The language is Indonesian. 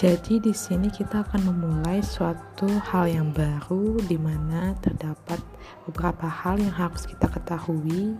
Jadi di sini kita akan memulai suatu hal yang baru di mana terdapat beberapa hal yang harus kita ketahui.